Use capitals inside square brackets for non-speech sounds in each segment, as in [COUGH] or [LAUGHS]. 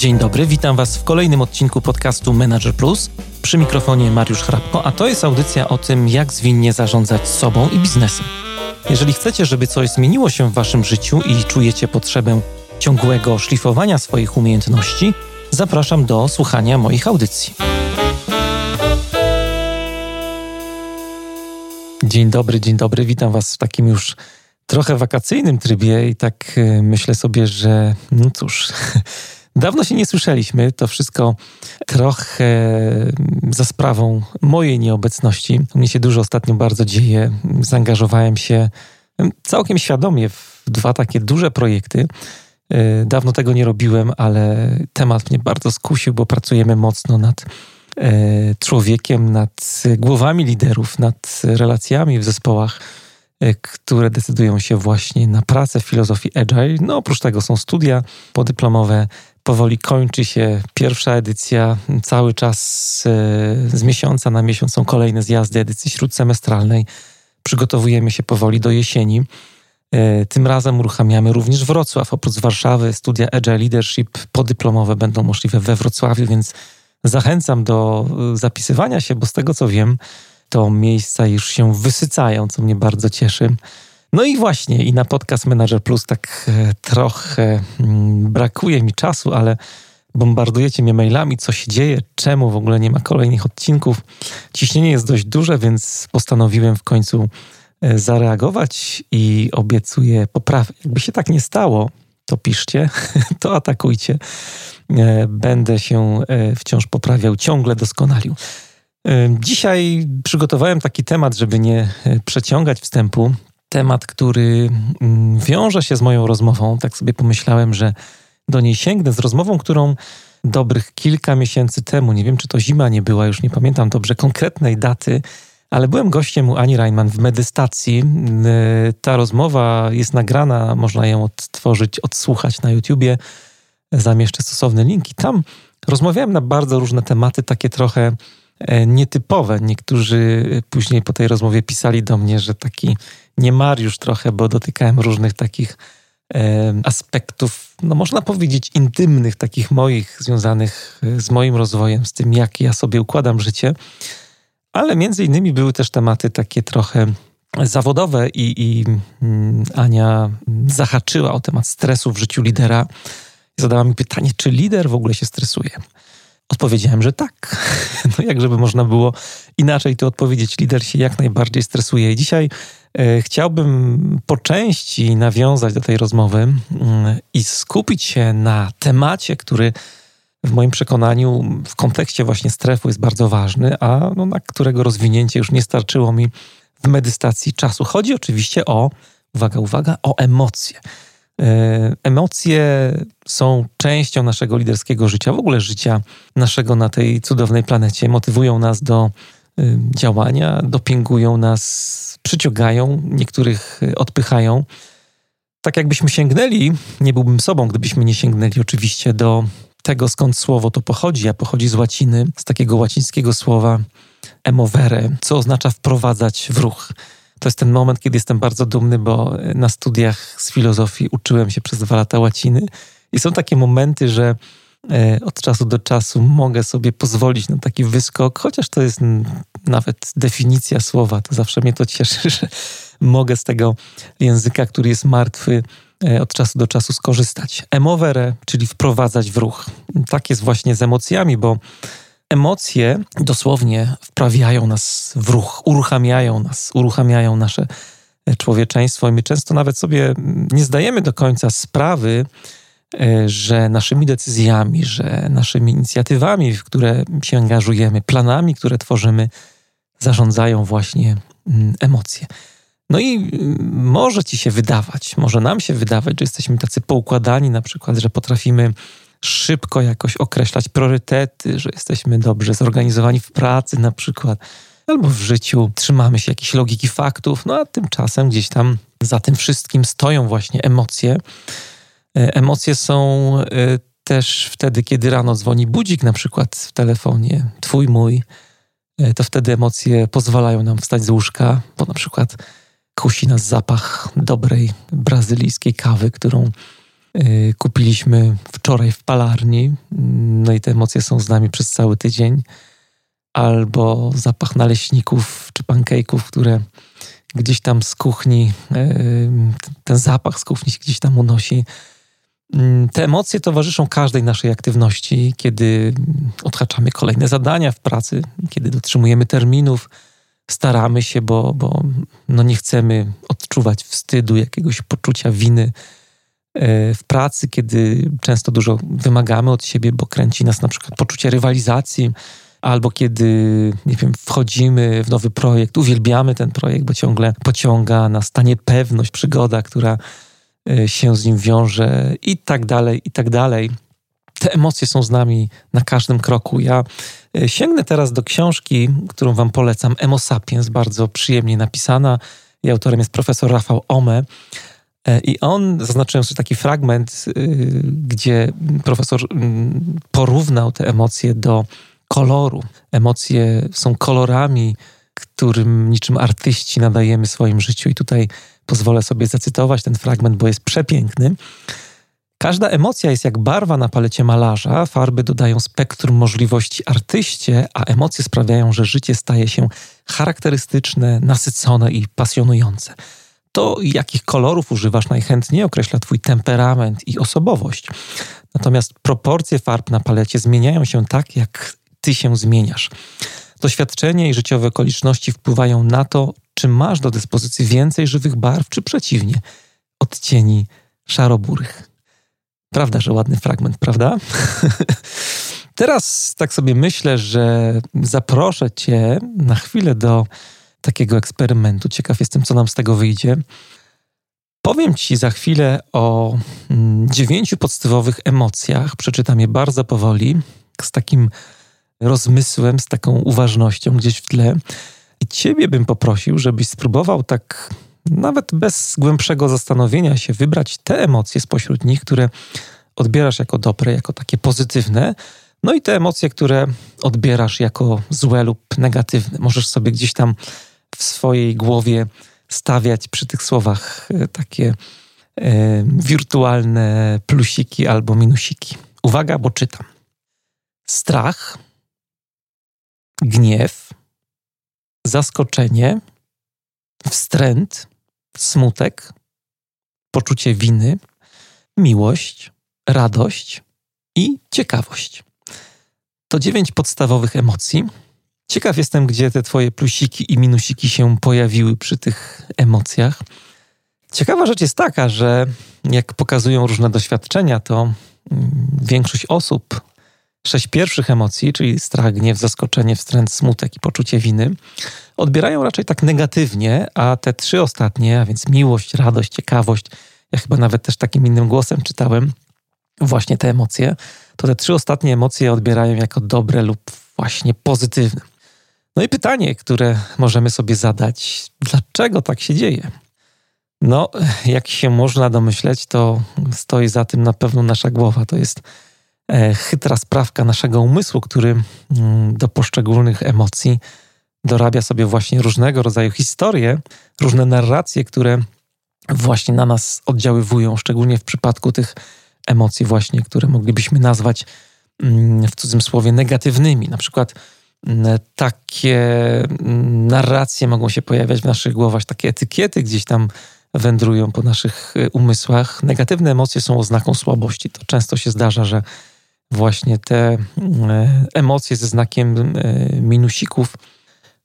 Dzień dobry, witam Was w kolejnym odcinku podcastu Manager Plus. Przy mikrofonie Mariusz Hrabko, a to jest audycja o tym, jak zwinnie zarządzać sobą i biznesem. Jeżeli chcecie, żeby coś zmieniło się w Waszym życiu i czujecie potrzebę ciągłego szlifowania swoich umiejętności, zapraszam do słuchania moich audycji. Dzień dobry, dzień dobry, witam Was w takim już trochę wakacyjnym trybie i tak y, myślę sobie, że no cóż. [LAUGHS] Dawno się nie słyszeliśmy. To wszystko trochę za sprawą mojej nieobecności. Mnie się dużo ostatnio bardzo dzieje. Zaangażowałem się całkiem świadomie w dwa takie duże projekty. E, dawno tego nie robiłem, ale temat mnie bardzo skusił, bo pracujemy mocno nad e, człowiekiem, nad głowami liderów, nad relacjami w zespołach, e, które decydują się właśnie na pracę w filozofii Agile. No oprócz tego są studia podyplomowe, powoli kończy się pierwsza edycja. Cały czas e, z miesiąca na miesiąc są kolejne zjazdy edycji śródsemestralnej. Przygotowujemy się powoli do jesieni. E, tym razem uruchamiamy również Wrocław. Oprócz Warszawy studia Agile Leadership podyplomowe będą możliwe we Wrocławiu, więc zachęcam do e, zapisywania się, bo z tego co wiem, to miejsca już się wysycają, co mnie bardzo cieszy. No i właśnie, i na podcast Manager Plus tak e, trochę mm, brakuje mi czasu, ale bombardujecie mnie mailami, co się dzieje, czemu w ogóle nie ma kolejnych odcinków. Ciśnienie jest dość duże, więc postanowiłem w końcu e, zareagować i obiecuję poprawę. Jakby się tak nie stało, to piszcie, [LAUGHS] to atakujcie. E, będę się wciąż poprawiał, ciągle doskonalił. Dzisiaj przygotowałem taki temat, żeby nie przeciągać wstępu temat, który mm, wiąże się z moją rozmową. Tak sobie pomyślałem, że do niej sięgnę z rozmową, którą dobrych kilka miesięcy temu, nie wiem czy to zima nie była, już nie pamiętam dobrze konkretnej daty, ale byłem gościem u Ani Reinman w medystacji. Ta rozmowa jest nagrana, można ją odtworzyć, odsłuchać na YouTubie. Zamieszczę stosowny link i tam rozmawiałem na bardzo różne tematy, takie trochę e, nietypowe. Niektórzy później po tej rozmowie pisali do mnie, że taki nie Mariusz trochę, bo dotykałem różnych takich e, aspektów, no można powiedzieć, intymnych, takich moich, związanych e, z moim rozwojem, z tym, jak ja sobie układam życie. Ale między innymi były też tematy takie trochę zawodowe i, i mm, Ania zahaczyła o temat stresu w życiu lidera. Zadała mi pytanie, czy lider w ogóle się stresuje. Odpowiedziałem, że tak. [LAUGHS] No jak żeby można było inaczej to odpowiedzieć. Lider się jak najbardziej stresuje. I dzisiaj E, chciałbym po części nawiązać do tej rozmowy mm, i skupić się na temacie, który w moim przekonaniu w kontekście właśnie strefu jest bardzo ważny, a no, na którego rozwinięcie już nie starczyło mi w medytacji czasu. Chodzi oczywiście o, uwaga, uwaga, o emocje. E, emocje są częścią naszego liderskiego życia, w ogóle życia naszego na tej cudownej planecie. Motywują nas do y, działania, dopingują nas przyciągają, niektórych y, odpychają. Tak jakbyśmy sięgnęli, nie byłbym sobą, gdybyśmy nie sięgnęli oczywiście do tego, skąd słowo to pochodzi, a pochodzi z łaciny, z takiego łacińskiego słowa emovere, co oznacza wprowadzać w ruch. To jest ten moment, kiedy jestem bardzo dumny, bo na studiach z filozofii uczyłem się przez dwa lata łaciny i są takie momenty, że E, od czasu do czasu mogę sobie pozwolić na taki wyskok, chociaż to jest nawet definicja słowa, to zawsze mnie to cieszy, [LAUGHS] że mogę z tego języka, który jest martwy, e, od czasu do czasu skorzystać. Emovere, czyli wprowadzać w ruch. Tak jest właśnie z emocjami, bo emocje dosłownie wprawiają nas w ruch, uruchamiają nas, uruchamiają nasze e, człowieczeństwo i my często nawet sobie nie zdajemy do końca sprawy, E, że naszymi decyzjami, że naszymi inicjatywami, w które się angażujemy, planami, które tworzymy, zarządzają właśnie emocje. No i może ci się wydawać, może nam się wydawać, że jesteśmy tacy poukładani, na przykład, że potrafimy szybko jakoś określać priorytety, że jesteśmy dobrze zorganizowani w pracy, na przykład, albo w życiu trzymamy się jakiejś logiki faktów, no a tymczasem gdzieś tam za tym wszystkim stoją właśnie emocje. E, emocje są e, też wtedy, kiedy rano dzwoni budzik, na przykład w telefonie, twój, mój, e, to wtedy emocje pozwalają nam wstać z łóżka, bo na przykład kusi nas zapach dobrej brazylijskiej kawy, którą kupiliśmy wczoraj w palarni, no i te emocje są z nami przez cały tydzień. Albo zapach naleśników czy pancake'ów, które gdzieś tam z kuchni, yy, ten zapach z kuchni się gdzieś tam unosi. Mm, te emocje towarzyszą każdej naszej aktywności, kiedy odhaczamy kolejne zadania w pracy, kiedy dotrzymujemy terminów, staramy się, bo, bo no nie chcemy odczuwać wstydu, jakiegoś poczucia winy w pracy, kiedy często dużo wymagamy od siebie, bo kręci nas na przykład poczucie rywalizacji, albo kiedy, nie wiem, wchodzimy w nowy projekt, uwielbiamy ten projekt, bo ciągle pociąga nas ta niepewność, przygoda, która e, się z nim wiąże i tak dalej, i tak dalej. Te emocje są z nami na każdym kroku. Ja E, sięgnę teraz do książki, którą Wam polecam, Emo Sapiens, bardzo przyjemnie napisana. Jej autorem jest profesor Rafał Ome. E, I on, zaznaczyłem sobie taki fragment, e, gdzie profesor mm, porównał te emocje do koloru. Emocje są kolorami, którym niczym artyści nadajemy swoim życiu. I tutaj pozwolę sobie zacytować ten fragment, bo jest przepiękny. Każda emocja jest jak barwa na palecie malarza, farby dodają spektrum możliwości artyście, a emocje sprawiają, że życie staje się charakterystyczne, nasycone i pasjonujące. To, jakich kolorów używasz najchętniej, określa Twój temperament i osobowość. Natomiast proporcje farb na palecie zmieniają się tak, jak Ty się zmieniasz. Doświadczenie i życiowe okoliczności wpływają na to, czy masz do dyspozycji więcej żywych barw, czy przeciwnie, odcieni szaroburych. Prawda, że ładny fragment, prawda? [LAUGHS] Teraz tak sobie myślę, że zaproszę Cię na chwilę do takiego eksperymentu. Ciekaw jestem, co nam z tego wyjdzie. Powiem Ci za chwilę o mm, dziewięciu podstawowych emocjach. Przeczytam je bardzo powoli, z takim rozmysłem, z taką uważnością gdzieś w tle. I Ciebie bym poprosił, żebyś spróbował tak nawet bez głębszego zastanowienia się, wybrać te emocje spośród nich, które odbierasz jako dobre, jako takie pozytywne, no i te emocje, które odbierasz jako złe lub negatywne. Możesz sobie gdzieś tam w swojej głowie stawiać przy tych słowach e, takie e, wirtualne plusiki albo minusiki. Uwaga, bo czytam. Strach, gniew, zaskoczenie, wstręt, smutek, poczucie winy, miłość, radość i ciekawość. To dziewięć podstawowych emocji. Ciekaw jestem, gdzie te Twoje plusiki i minusiki się pojawiły przy tych emocjach. Ciekawa rzecz jest taka, że jak pokazują różne doświadczenia, to mm, większość osób sześć pierwszych emocji, czyli strach, gniew, zaskoczenie, wstręt, smutek i poczucie winy, odbierają raczej tak negatywnie, a te trzy ostatnie, a więc miłość, radość, ciekawość, ja chyba nawet też takim innym głosem czytałem właśnie te emocje, to te trzy ostatnie emocje odbierają jako dobre lub właśnie pozytywne. No i pytanie, które możemy sobie zadać, dlaczego tak się dzieje? No, jak się można domyśleć, to stoi za tym na pewno nasza głowa. To jest E, chytra sprawka naszego umysłu, który mm, do poszczególnych emocji dorabia sobie właśnie różnego rodzaju historie, różne narracje, które właśnie na nas oddziaływują, szczególnie w przypadku tych emocji właśnie, które moglibyśmy nazwać mm, w cudzym słowie negatywnymi. Na przykład takie narracje mogą się pojawiać w naszych głowach, takie etykiety gdzieś tam wędrują po naszych e, umysłach. Negatywne emocje są oznaką słabości. To często się zdarza, że właśnie te e, emocje ze znakiem e, minusików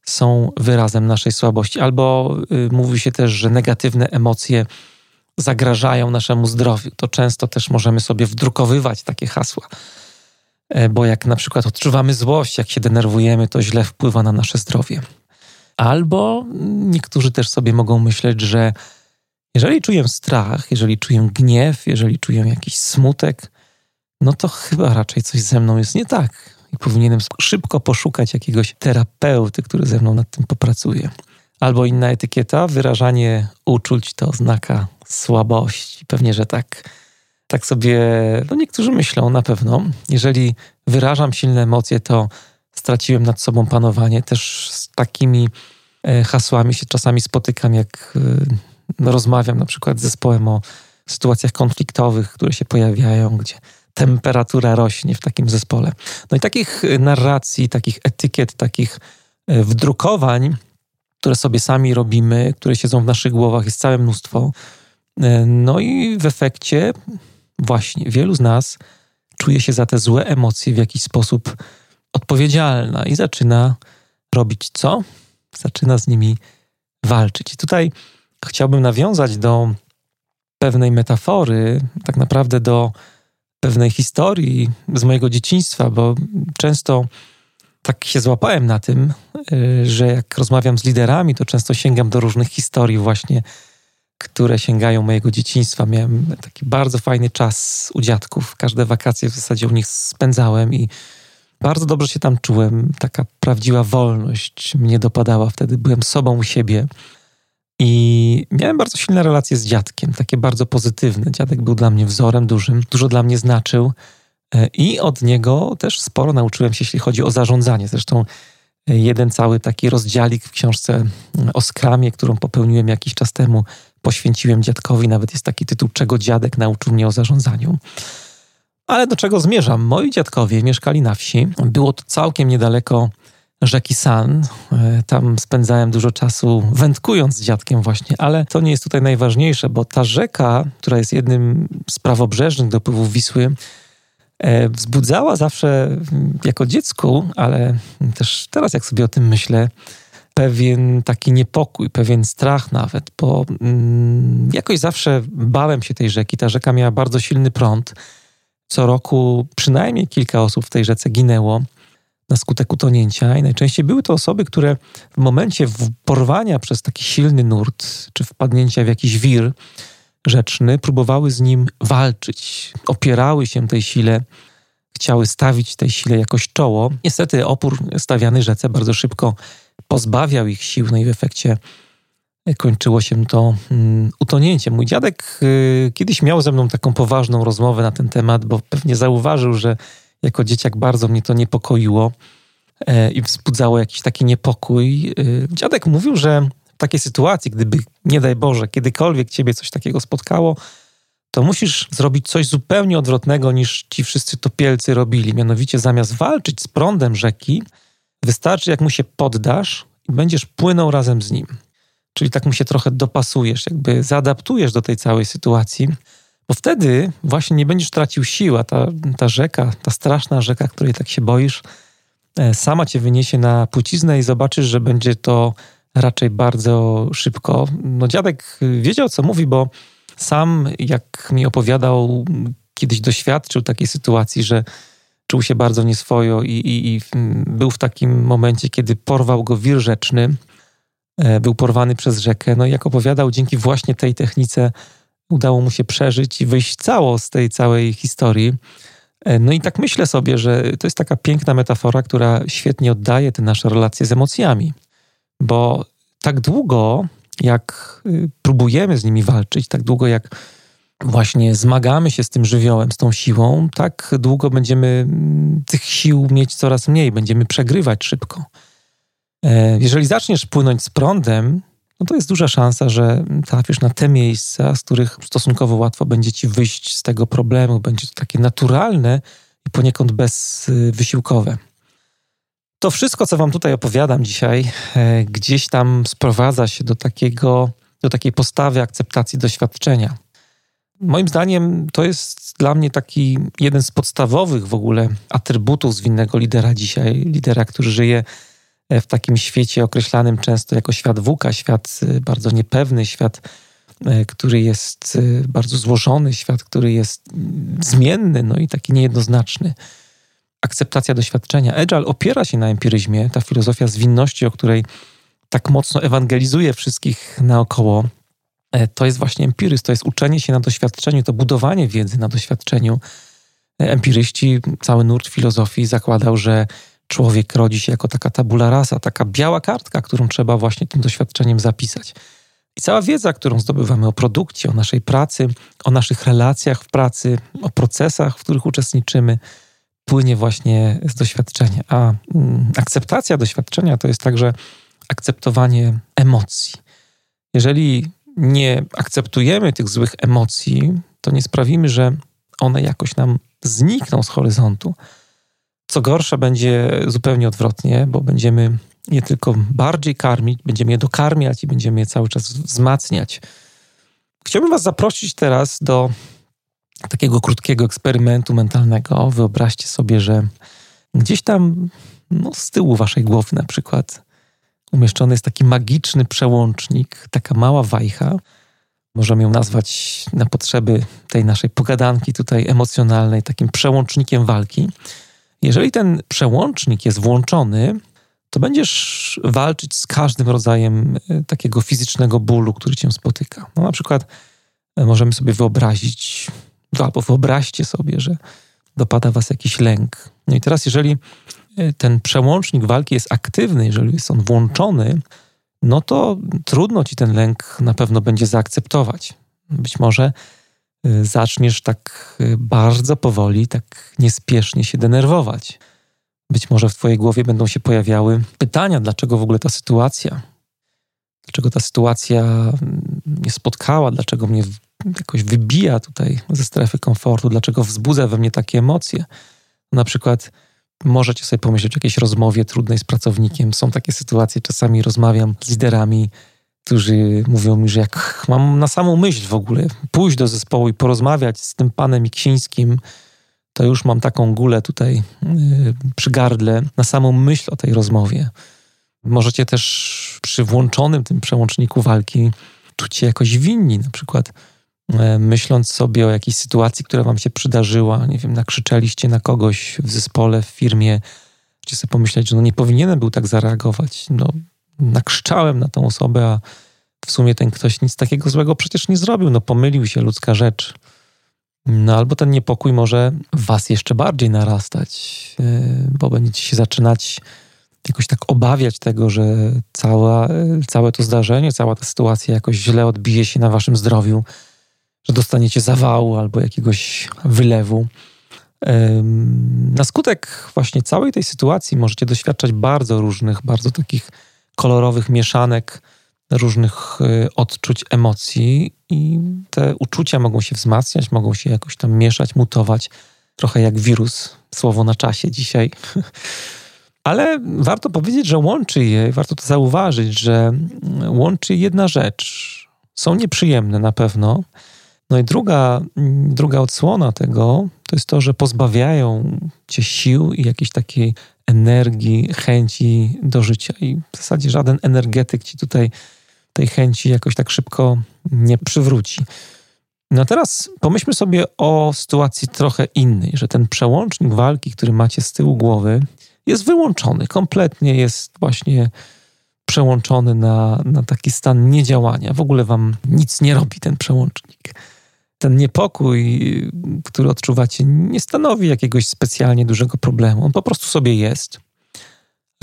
są wyrazem naszej słabości. Albo e, mówi się też, że negatywne emocje zagrażają naszemu zdrowiu. To często też możemy sobie wdrukowywać takie hasła. Bo jak na przykład odczuwamy złość, jak się denerwujemy, to źle wpływa na nasze zdrowie. Albo niektórzy też sobie mogą myśleć, że jeżeli czuję strach, jeżeli czuję gniew, jeżeli czuję jakiś smutek, no to chyba raczej coś ze mną jest nie tak. I powinienem szybko poszukać jakiegoś terapeuty, który ze mną nad tym popracuje. Albo inna etykieta, wyrażanie uczuć to oznaka słabości. Pewnie, że tak. Tak sobie, no niektórzy myślą na pewno. Jeżeli wyrażam silne emocje, to straciłem nad sobą panowanie. Też z takimi e, hasłami się czasami spotykam, jak e, rozmawiam na przykład z zespołem o sytuacjach konfliktowych, które się pojawiają, gdzie temperatura rośnie w takim zespole. No i takich narracji, takich etykiet, takich e, wdrukowań, które sobie sami robimy, które siedzą w naszych głowach, jest całe mnóstwo. E, no i w efekcie właśnie wielu z nas czuje się za te złe emocje w jakiś sposób odpowiedzialna i zaczyna robić co? Zaczyna z nimi walczyć. I tutaj chciałbym nawiązać do pewnej metafory, tak naprawdę do pewnej historii z mojego dzieciństwa, bo często tak się złapałem na tym, y, że jak rozmawiam z liderami, to często sięgam do różnych historii, właśnie, które sięgają mojego dzieciństwa. Miałem taki bardzo fajny czas u dziadków. Każde wakacje w zasadzie u nich spędzałem i bardzo dobrze się tam czułem. Taka prawdziwa wolność mnie dopadała wtedy. Byłem sobą u siebie. I miałem bardzo silne relacje z dziadkiem, takie bardzo pozytywne. Dziadek był dla mnie wzorem dużym, dużo dla mnie znaczył e, i od niego też sporo nauczyłem się, jeśli chodzi o zarządzanie. Zresztą e, jeden cały taki rozdziałik w książce mm, o skramie, którą popełniłem jakiś czas temu, poświęciłem dziadkowi. Nawet jest taki tytuł, czego dziadek nauczył mnie o zarządzaniu. Ale do czego zmierzam? Moi dziadkowie mieszkali na wsi. Było to całkiem niedaleko rzeki San. E, tam spędzałem dużo czasu wędkując z dziadkiem właśnie, ale to nie jest tutaj najważniejsze, bo ta rzeka, która jest jednym z prawobrzeżnych dopływów Wisły, e, wzbudzała zawsze jako dziecku, ale też teraz jak sobie o tym myślę, pewien taki niepokój, pewien strach nawet, bo mm, jakoś zawsze bałem się tej rzeki. Ta rzeka miała bardzo silny prąd. Co roku przynajmniej kilka osób w tej rzece ginęło na skutek utonięcia i najczęściej były to osoby, które w momencie porwania przez taki silny nurt, czy wpadnięcia w jakiś wir rzeczny, próbowały z nim walczyć, opierały się tej sile, chciały stawić tej sile jakoś czoło. Niestety opór stawiany rzece bardzo szybko pozbawiał ich sił, no i w efekcie kończyło się to um, utonięciem. Mój dziadek y, kiedyś miał ze mną taką poważną rozmowę na ten temat, bo pewnie zauważył, że jako dzieciak bardzo mnie to niepokoiło e, i wzbudzało jakiś taki niepokój. E, dziadek mówił, że w takiej sytuacji, gdyby, nie daj Boże, kiedykolwiek ciebie coś takiego spotkało, to musisz zrobić coś zupełnie odwrotnego niż ci wszyscy topielcy robili. Mianowicie zamiast walczyć z prądem rzeki, wystarczy jak mu się poddasz i będziesz płynął razem z nim. Czyli tak mu się trochę dopasujesz, jakby zaadaptujesz do tej całej sytuacji. Bo wtedy właśnie nie będziesz tracił sił, a ta, ta rzeka, ta straszna rzeka, której tak się boisz, e, sama cię wyniesie na płciznę i zobaczysz, że będzie to raczej bardzo szybko. No dziadek wiedział, co mówi, bo sam, jak mi opowiadał, kiedyś doświadczył takiej sytuacji, że czuł się bardzo nieswojo i, i, i był w takim momencie, kiedy porwał go wir rzeczny, e, był porwany przez rzekę. No i jak opowiadał, dzięki właśnie tej technice udało mu się przeżyć i wyjść cało z tej całej historii. E, no i tak myślę sobie, że to jest taka piękna metafora, która świetnie oddaje te nasze relacje z emocjami, bo tak długo, jak y, próbujemy z nimi walczyć, tak długo jak właśnie zmagamy się z tym żywiołem, z tą siłą, tak długo będziemy mm, tych sił mieć coraz mniej, będziemy przegrywać szybko. E, jeżeli zaczniesz płynąć z prądem, no to jest duża szansa, że trafisz na te miejsca, z których stosunkowo łatwo będzie ci wyjść z tego problemu. Będzie to takie naturalne i poniekąd bezwysiłkowe. To wszystko, co Wam tutaj opowiadam dzisiaj, e, gdzieś tam sprowadza się do, takiego, do takiej postawy akceptacji doświadczenia. Moim zdaniem to jest dla mnie taki jeden z podstawowych w ogóle atrybutów zwinnego lidera dzisiaj, lidera, który żyje E, w takim świecie określanym często jako świat wuka, świat e, bardzo niepewny, świat, e, który jest bardzo złożony, świat, który jest zmienny, no i taki niejednoznaczny. Akceptacja doświadczenia. Agile opiera się na empiryzmie, ta filozofia zwinności, o której tak mocno ewangelizuje wszystkich naokoło. To jest właśnie empiryzm, to jest uczenie się na doświadczeniu, to budowanie wiedzy na doświadczeniu. Empiryści, cały nurt filozofii zakładał, że człowiek rodzi się jako taka tabula rasa, taka biała kartka, którą trzeba właśnie tym doświadczeniem zapisać. I cała wiedza, którą zdobywamy o produkcji, o naszej pracy, o naszych relacjach w pracy, o procesach, w których uczestniczymy, płynie właśnie z doświadczenia. A mm, akceptacja doświadczenia to jest także akceptowanie emocji. Jeżeli nie akceptujemy tych złych emocji, to nie sprawimy, że one jakoś nam znikną z horyzontu. Co gorsza, będzie zupełnie odwrotnie, bo będziemy je tylko bardziej karmić, będziemy je dokarmiać i będziemy je cały czas wzmacniać. Chciałbym Was zaprosić teraz do takiego krótkiego eksperymentu mentalnego. Wyobraźcie sobie, że gdzieś tam no, z tyłu Waszej głowy na przykład umieszczony jest taki magiczny przełącznik, taka mała wajcha. Możemy ją nazwać na potrzeby tej naszej pogadanki tutaj emocjonalnej takim przełącznikiem walki. Jeżeli ten przełącznik jest włączony, to będziesz walczyć z każdym rodzajem e, takiego fizycznego bólu, który cię spotyka. No na przykład e, możemy sobie wyobrazić, no albo wyobraźcie sobie, że dopada was jakiś lęk. No i teraz, jeżeli ten przełącznik walki jest aktywny, jeżeli jest on włączony, no to trudno ci ten lęk na pewno będzie zaakceptować. Być może zaczniesz tak bardzo powoli, tak niespiesznie się denerwować. Być może w Twojej głowie będą się pojawiały pytania, dlaczego w ogóle ta sytuacja, dlaczego ta sytuacja mnie spotkała, dlaczego mnie jakoś wybija tutaj ze strefy komfortu, dlaczego wzbudza we mnie takie emocje. Na przykład możecie sobie pomyśleć o jakiejś rozmowie trudnej z pracownikiem. Są takie sytuacje, czasami rozmawiam z liderami, którzy mówią mi, że jak mam na samą myśl w ogóle pójść do zespołu i porozmawiać z tym panem Iksińskim, to już mam taką gulę tutaj y, przy gardle na samą myśl o tej rozmowie. Możecie też przy włączonym tym przełączniku walki czuć się jakoś winni, na przykład myśląc sobie o jakiejś sytuacji, która wam się przydarzyła, nie wiem, nakrzyczeliście na kogoś w zespole, w firmie, możecie sobie pomyśleć, że no nie powinienem był tak zareagować. No, nakrzyczałem na tą osobę, a w sumie ten ktoś nic takiego złego przecież nie zrobił, no pomylił się, ludzka rzecz. No albo ten niepokój może was jeszcze bardziej narastać, e, bo będziecie się zaczynać jakoś tak obawiać tego, że cała, e, całe to zdarzenie, cała ta sytuacja jakoś źle odbije się na waszym zdrowiu, że dostaniecie zawału albo jakiegoś wylewu. Na skutek właśnie całej tej sytuacji możecie doświadczać bardzo różnych, bardzo takich kolorowych mieszanek różnych y, odczuć, emocji i te uczucia mogą się wzmacniać, mogą się jakoś tam mieszać, mutować, trochę jak wirus, słowo na czasie dzisiaj. [LAUGHS] Ale warto powiedzieć, że łączy je, warto to zauważyć, że łączy jedna rzecz. Są nieprzyjemne na pewno. No i druga, druga odsłona tego to jest to, że pozbawiają cię sił i jakiejś takiej energii, chęci do życia. I w zasadzie żaden energetyk ci tutaj tej chęci jakoś tak szybko nie przywróci. No teraz pomyślmy sobie o sytuacji trochę innej, że ten przełącznik walki, który macie z tyłu głowy, jest wyłączony, kompletnie jest właśnie przełączony na, na taki stan niedziałania. W ogóle wam nic nie robi ten przełącznik. Ten niepokój, który odczuwacie, nie stanowi jakiegoś specjalnie dużego problemu. On po prostu sobie jest.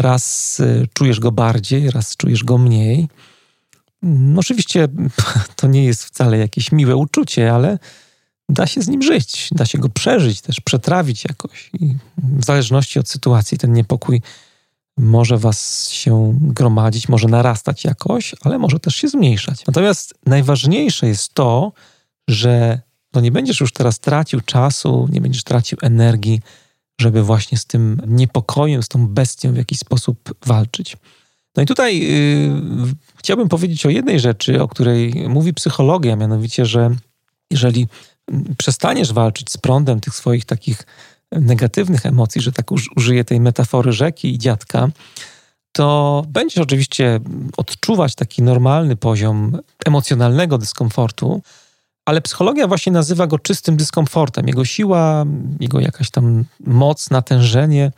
Raz y, czujesz go bardziej, raz czujesz go mniej. No oczywiście [LAUGHS] to nie jest wcale jakieś miłe uczucie, ale da się z nim żyć, da się go przeżyć, też przetrawić jakoś. I w zależności od sytuacji ten niepokój może was się gromadzić, może narastać jakoś, ale może też się zmniejszać. Natomiast najważniejsze jest to, że no nie będziesz już teraz tracił czasu, nie będziesz tracił energii, żeby właśnie z tym niepokojem, z tą bestią w jakiś sposób walczyć. No i tutaj yy, chciałbym powiedzieć o jednej rzeczy, o której mówi psychologia, mianowicie, że jeżeli przestaniesz walczyć z prądem tych swoich takich negatywnych emocji, że tak użyję tej metafory rzeki i dziadka, to będziesz oczywiście odczuwać taki normalny poziom emocjonalnego dyskomfortu, ale psychologia właśnie nazywa go czystym dyskomfortem. Jego siła, jego jakaś tam moc, natężenie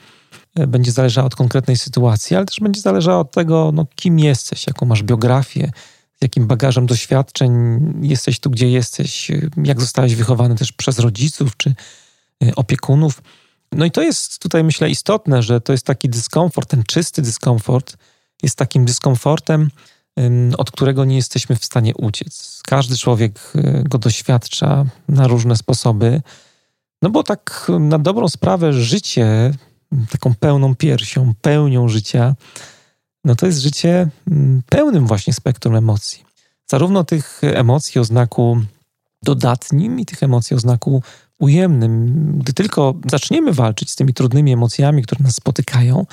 będzie zależała od konkretnej sytuacji, ale też będzie zależała od tego, no, kim jesteś, jaką masz biografię, z jakim bagażem doświadczeń jesteś tu, gdzie jesteś, jak zostałeś wychowany też przez rodziców czy y, opiekunów. No i to jest tutaj, myślę, istotne, że to jest taki dyskomfort, ten czysty dyskomfort jest takim dyskomfortem, od którego nie jesteśmy w stanie uciec. Każdy człowiek y, go doświadcza na różne sposoby. No bo tak na dobrą sprawę życie taką pełną piersią, pełnią życia, no to jest życie pełnym właśnie spektrum emocji. zarówno tych emocji o znaku dodatnim i tych emocji o znaku ujemnym. Gdy tylko zaczniemy walczyć z tymi trudnymi emocjami, które nas spotykają,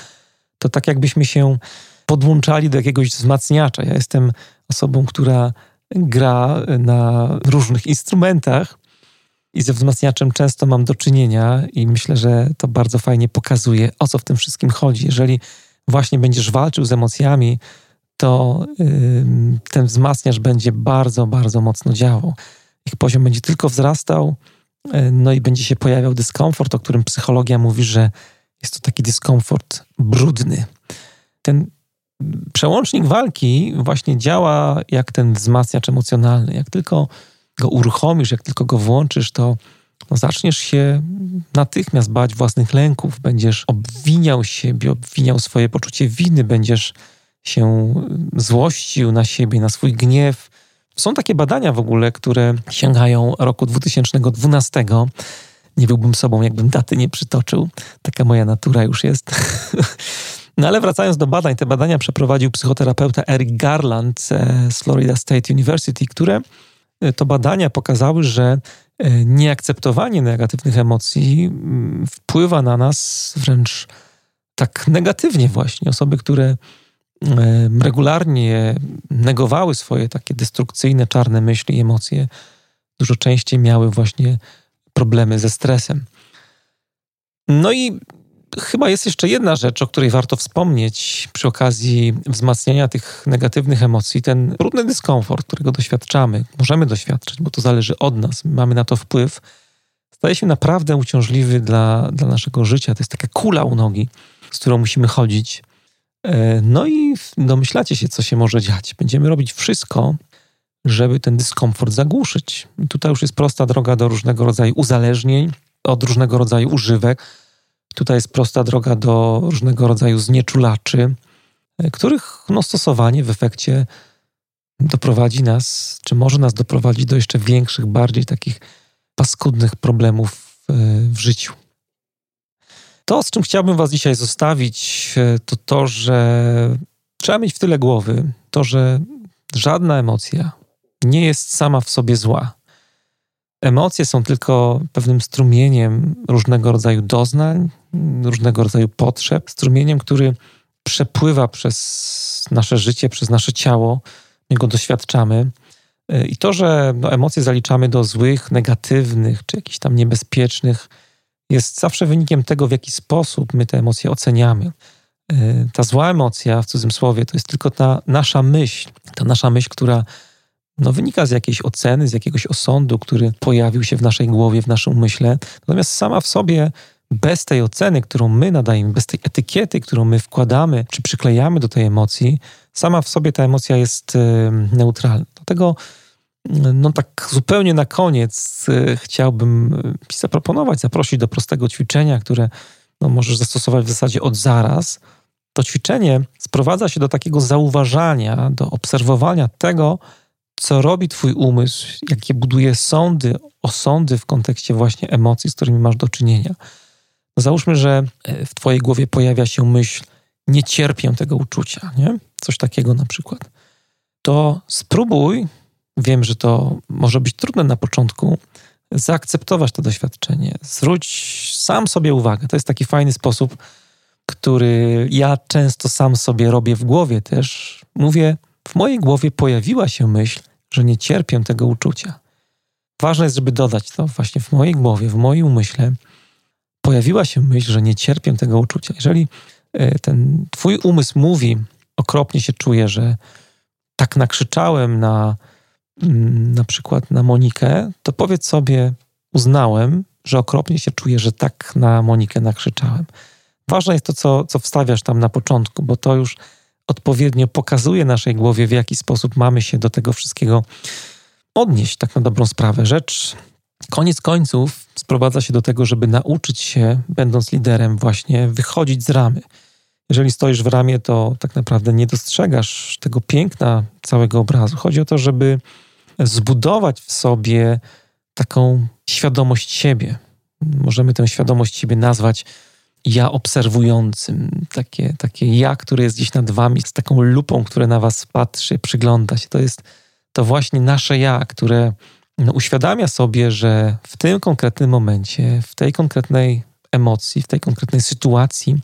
to tak jakbyśmy się podłączali do jakiegoś wzmacniacza. Ja jestem osobą, która gra na różnych instrumentach i ze wzmacniaczem często mam do czynienia i myślę, że to bardzo fajnie pokazuje, o co w tym wszystkim chodzi. Jeżeli właśnie będziesz walczył z emocjami, to yy, ten wzmacniacz będzie bardzo, bardzo mocno działał. Ich poziom będzie tylko wzrastał, yy, no i będzie się pojawiał dyskomfort, o którym psychologia mówi, że jest to taki dyskomfort brudny. Ten przełącznik walki właśnie działa jak ten wzmacniacz emocjonalny. Jak tylko go uruchomisz, jak tylko go włączysz, to no, zaczniesz się natychmiast bać własnych lęków, będziesz obwiniał siebie, obwiniał swoje poczucie winy, będziesz się złościł na siebie, na swój gniew. Są takie badania w ogóle, które sięgają roku 2012. Nie byłbym sobą, jakbym daty nie przytoczył. Taka moja natura już jest. [LAUGHS] No ale wracając do badań, te badania przeprowadził psychoterapeuta Eric Garland z Florida State University, które e, to badania pokazały, że e, nieakceptowanie negatywnych emocji mm, wpływa na nas wręcz tak negatywnie właśnie. Osoby, które e, regularnie negowały swoje takie destrukcyjne, czarne myśli i emocje, dużo częściej miały właśnie problemy ze stresem. No i chyba jest jeszcze jedna rzecz, o której warto wspomnieć przy okazji wzmacniania tych negatywnych emocji. Ten trudny dyskomfort, którego doświadczamy, możemy doświadczyć, bo to zależy od nas, mamy na to wpływ, staje się naprawdę uciążliwy dla, dla naszego życia. To jest taka kula u nogi, z którą musimy chodzić. E, no i domyślacie się, co się może dziać. Będziemy robić wszystko, żeby ten dyskomfort zagłuszyć. tutaj już jest prosta droga do różnego rodzaju uzależnień, od różnego rodzaju używek Tutaj jest prosta droga do różnego rodzaju znieczulaczy, e, których no, stosowanie w efekcie doprowadzi nas, czy może nas doprowadzić do jeszcze większych, bardziej takich paskudnych problemów e, w życiu. To, z czym chciałbym Was dzisiaj zostawić, e, to to, że trzeba mieć w tyle głowy to, że żadna emocja nie jest sama w sobie zła. Emocje są tylko pewnym strumieniem różnego rodzaju doznań, różnego rodzaju potrzeb, strumieniem, który przepływa przez nasze życie, przez nasze ciało, my go doświadczamy. I to, że no, emocje zaliczamy do złych, negatywnych czy jakichś tam niebezpiecznych, jest zawsze wynikiem tego, w jaki sposób my te emocje oceniamy. Ta zła emocja, w cudzysłowie, to jest tylko ta nasza myśl, ta nasza myśl, która no, wynika z jakiejś oceny, z jakiegoś osądu, który pojawił się w naszej głowie, w naszym umyśle. Natomiast sama w sobie, bez tej oceny, którą my nadajemy, bez tej etykiety, którą my wkładamy czy przyklejamy do tej emocji, sama w sobie ta emocja jest neutralna. Dlatego no tak zupełnie na koniec e, chciałbym e, zaproponować, zaprosić do prostego ćwiczenia, które no, możesz zastosować w zasadzie od zaraz. To ćwiczenie sprowadza się do takiego zauważania, do obserwowania tego, co robi Twój umysł, jakie buduje sądy, osądy w kontekście właśnie emocji, z którymi masz do czynienia. No załóżmy, że e, w Twojej głowie pojawia się myśl, nie cierpię tego uczucia, nie? Coś takiego na przykład. To spróbuj, wiem, że to może być trudne na początku, zaakceptować to doświadczenie. Zwróć sam sobie uwagę. To jest taki fajny sposób, który ja często sam sobie robię w głowie też. Mówię, w mojej głowie pojawiła się myśl, że nie cierpię tego uczucia. Ważne jest, żeby dodać to właśnie w mojej głowie, w moim umyśle pojawiła się myśl, że nie cierpię tego uczucia. Jeżeli e, ten twój umysł mówi, okropnie się czuję, że tak nakrzyczałem na mm, na przykład na Monikę, to powiedz sobie, uznałem, że okropnie się czuję, że tak na Monikę nakrzyczałem. Ważne jest to, co, co wstawiasz tam na początku, bo to już odpowiednio pokazuje naszej głowie, w jaki sposób mamy się do tego wszystkiego odnieść, tak na dobrą sprawę. Rzecz koniec końców sprowadza się do tego, żeby nauczyć się, będąc liderem, właśnie wychodzić z ramy. Jeżeli stoisz w ramie, to tak naprawdę nie dostrzegasz tego piękna całego obrazu. Chodzi o to, żeby zbudować w sobie taką świadomość siebie. Możemy tę świadomość siebie nazwać ja obserwującym, takie, takie ja, które jest gdzieś nad wami, z taką lupą, które na was patrzy, przygląda się. To jest to właśnie nasze ja, które no, uświadamia sobie, że w tym konkretnym momencie, w tej konkretnej emocji, w tej konkretnej sytuacji,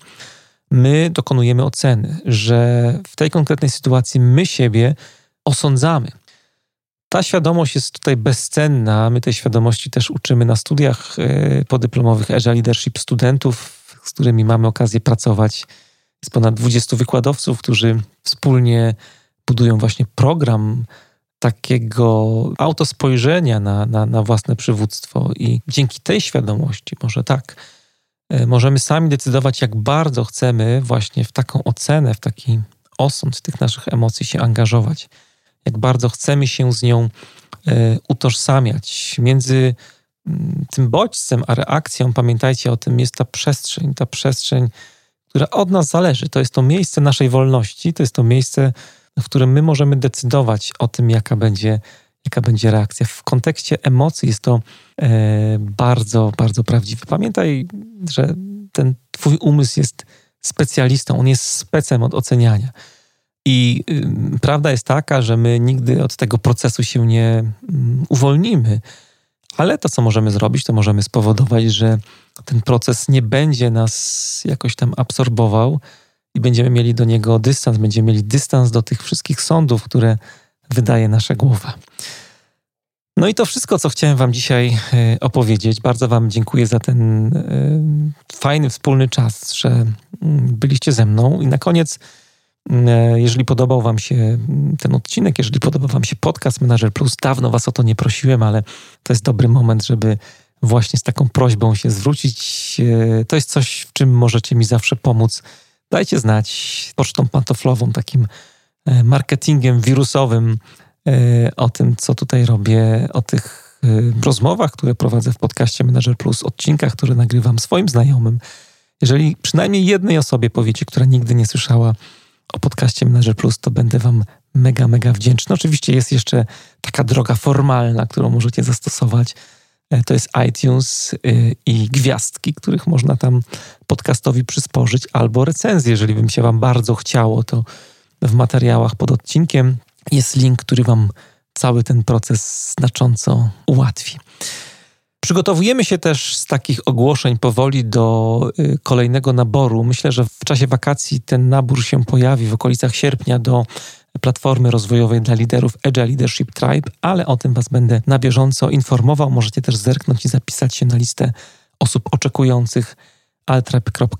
my dokonujemy oceny, że w tej konkretnej sytuacji my siebie osądzamy. Ta świadomość jest tutaj bezcenna. My tej świadomości też uczymy na studiach e, podyplomowych Agile Leadership studentów, z którymi mamy okazję pracować. Jest ponad 20 wykładowców, którzy wspólnie budują właśnie program takiego autospojrzenia na, na, na własne przywództwo. I dzięki tej świadomości, może tak, e, możemy sami decydować, jak bardzo chcemy właśnie w taką ocenę, w taki osąd tych naszych emocji się angażować jak bardzo chcemy się z nią e, utożsamiać. Między tym bodźcem a reakcją, pamiętajcie o tym, jest ta przestrzeń, ta przestrzeń, która od nas zależy. To jest to miejsce naszej wolności, to jest to miejsce, w którym my możemy decydować o tym, jaka będzie, jaka będzie reakcja. W kontekście emocji jest to e, bardzo, bardzo prawdziwe. Pamiętaj, że ten Twój umysł jest specjalistą, on jest specem od oceniania. I y, prawda jest taka, że my nigdy od tego procesu się nie y, uwolnimy, ale to, co możemy zrobić, to możemy spowodować, że ten proces nie będzie nas jakoś tam absorbował i będziemy mieli do niego dystans, będziemy mieli dystans do tych wszystkich sądów, które wydaje nasza głowa. No i to wszystko, co chciałem Wam dzisiaj y, opowiedzieć. Bardzo Wam dziękuję za ten y, fajny wspólny czas, że mm, byliście ze mną. I na koniec E, jeżeli podobał Wam się ten odcinek, jeżeli podobał Wam się podcast Manager Plus, dawno Was o to nie prosiłem, ale to jest dobry moment, żeby właśnie z taką prośbą się zwrócić. E, to jest coś, w czym możecie mi zawsze pomóc. Dajcie znać pocztą pantoflową, takim e, marketingiem wirusowym o tym, co tutaj robię, o tych rozmowach, które prowadzę w podcaście Manager Plus, odcinkach, które nagrywam swoim znajomym. Jeżeli przynajmniej jednej osobie powiecie, która nigdy nie słyszała o podcaście Manager Plus, to będę Wam mega, mega wdzięczny. Oczywiście jest jeszcze taka droga formalna, którą możecie zastosować. E, to jest iTunes y, i gwiazdki, których można tam podcastowi przysporzyć, albo recenzję, jeżeli bym się Wam bardzo chciało, to w materiałach pod odcinkiem jest link, który Wam cały ten proces znacząco ułatwi. Przygotowujemy się też z takich ogłoszeń powoli do y, kolejnego naboru. Myślę, że w czasie wakacji ten nabór się pojawi w okolicach sierpnia do platformy rozwojowej dla liderów Agile Leadership Tribe, ale o tym Was będę na bieżąco informował. Możecie też zerknąć i zapisać się na listę osób oczekujących altribe.pl.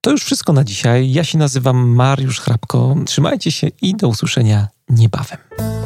To już wszystko na dzisiaj. Ja się nazywam Mariusz Hrabko. Trzymajcie się i do usłyszenia niebawem.